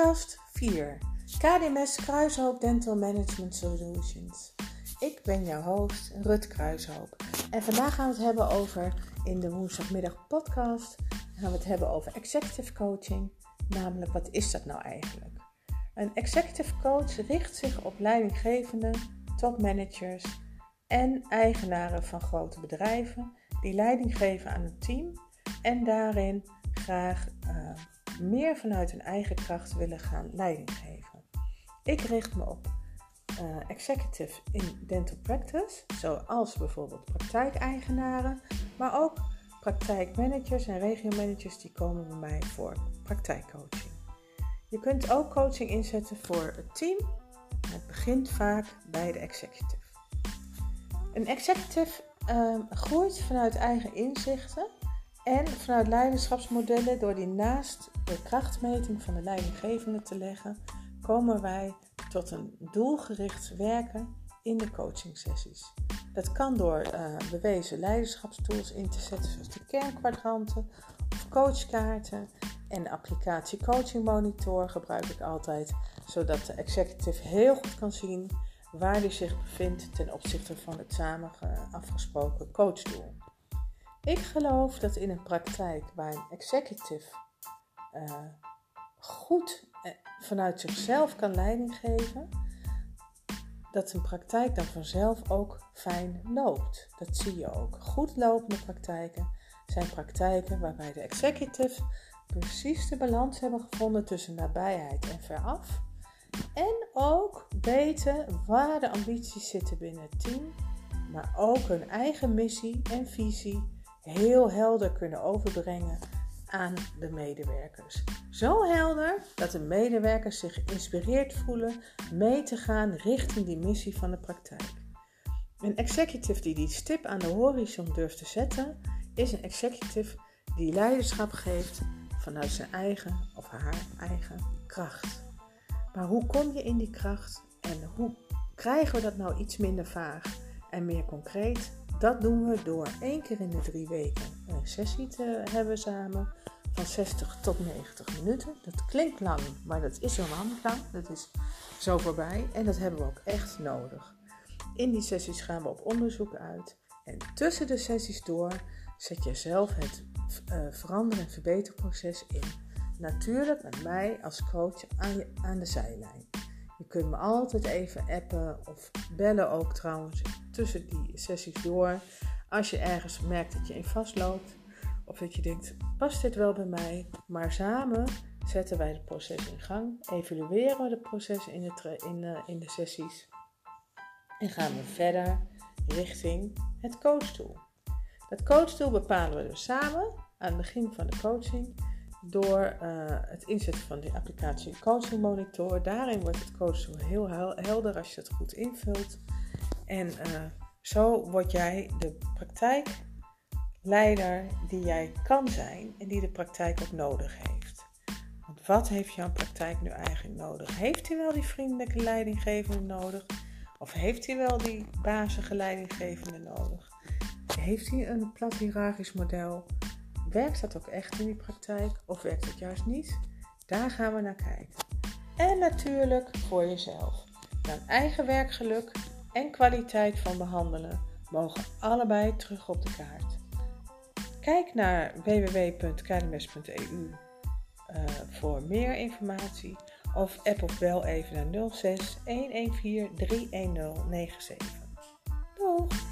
Podcast 4. KDMS Kruishoop Dental Management Solutions. Ik ben jouw host Rut Kruishoop. En vandaag gaan we het hebben over, in de woensdagmiddag podcast, gaan we het hebben over executive coaching. Namelijk, wat is dat nou eigenlijk? Een executive coach richt zich op leidinggevenden, topmanagers en eigenaren van grote bedrijven die leiding geven aan een team en daarin graag uh, meer vanuit hun eigen kracht willen gaan leiding geven. Ik richt me op uh, executive in dental practice, zoals bijvoorbeeld praktijkeigenaren, maar ook praktijkmanagers en regiomanagers die komen bij mij voor praktijkcoaching. Je kunt ook coaching inzetten voor het team. Het begint vaak bij de executive. Een executive um, groeit vanuit eigen inzichten en vanuit leiderschapsmodellen, door die naast de krachtmeting van de leidinggevende te leggen, komen wij tot een doelgericht werken in de coachingsessies. Dat kan door uh, bewezen leiderschapstools in te zetten, zoals de kernkwadranten of coachkaarten. En de applicatie Coaching Monitor gebruik ik altijd, zodat de executive heel goed kan zien waar hij zich bevindt ten opzichte van het samen afgesproken coachdoel. Ik geloof dat in een praktijk waar een executive uh, goed uh, vanuit zichzelf kan leiding geven, dat een praktijk dan vanzelf ook fijn loopt. Dat zie je ook. Goed lopende praktijken zijn praktijken waarbij de executive precies de balans hebben gevonden tussen nabijheid en veraf. En ook weten waar de ambities zitten binnen het team, maar ook hun eigen missie en visie heel helder kunnen overbrengen aan de medewerkers. Zo helder dat de medewerkers zich geïnspireerd voelen mee te gaan richting die missie van de praktijk. Een executive die die stip aan de horizon durft te zetten, is een executive die leiderschap geeft vanuit zijn eigen of haar eigen kracht. Maar hoe kom je in die kracht en hoe krijgen we dat nou iets minder vaag en meer concreet? Dat doen we door één keer in de drie weken een sessie te hebben samen van 60 tot 90 minuten. Dat klinkt lang, maar dat is helemaal niet lang. Dat is zo voorbij en dat hebben we ook echt nodig. In die sessies gaan we op onderzoek uit en tussen de sessies door zet je zelf het uh, verander- en verbeterproces in. Natuurlijk met mij als coach aan de zijlijn. Je kunt me altijd even appen of bellen ook trouwens tussen die sessies door. Als je ergens merkt dat je in vastloopt of dat je denkt, past dit wel bij mij? Maar samen zetten wij het proces in gang, evalueren we het proces in de, in, uh, in de sessies en gaan we verder richting het coachtool. Dat coachtool bepalen we dus samen aan het begin van de coaching door uh, het inzetten van de applicatie Coaching Monitor. Daarin wordt het coachtool heel helder als je het goed invult. En uh, zo word jij de praktijkleider die jij kan zijn en die de praktijk ook nodig heeft. Want wat heeft jouw praktijk nu eigenlijk nodig? Heeft hij wel die vriendelijke leidinggevende nodig? Of heeft hij wel die bazige leidinggevende nodig? Heeft hij een plat hiërarchisch model? Werkt dat ook echt in die praktijk of werkt het juist niet? Daar gaan we naar kijken. En natuurlijk voor jezelf. Jouw eigen werkgeluk en kwaliteit van behandelen mogen allebei terug op de kaart. Kijk naar www.kdms.eu uh, eh, voor meer informatie of app of bel even naar 06 114 310 97. Doeg!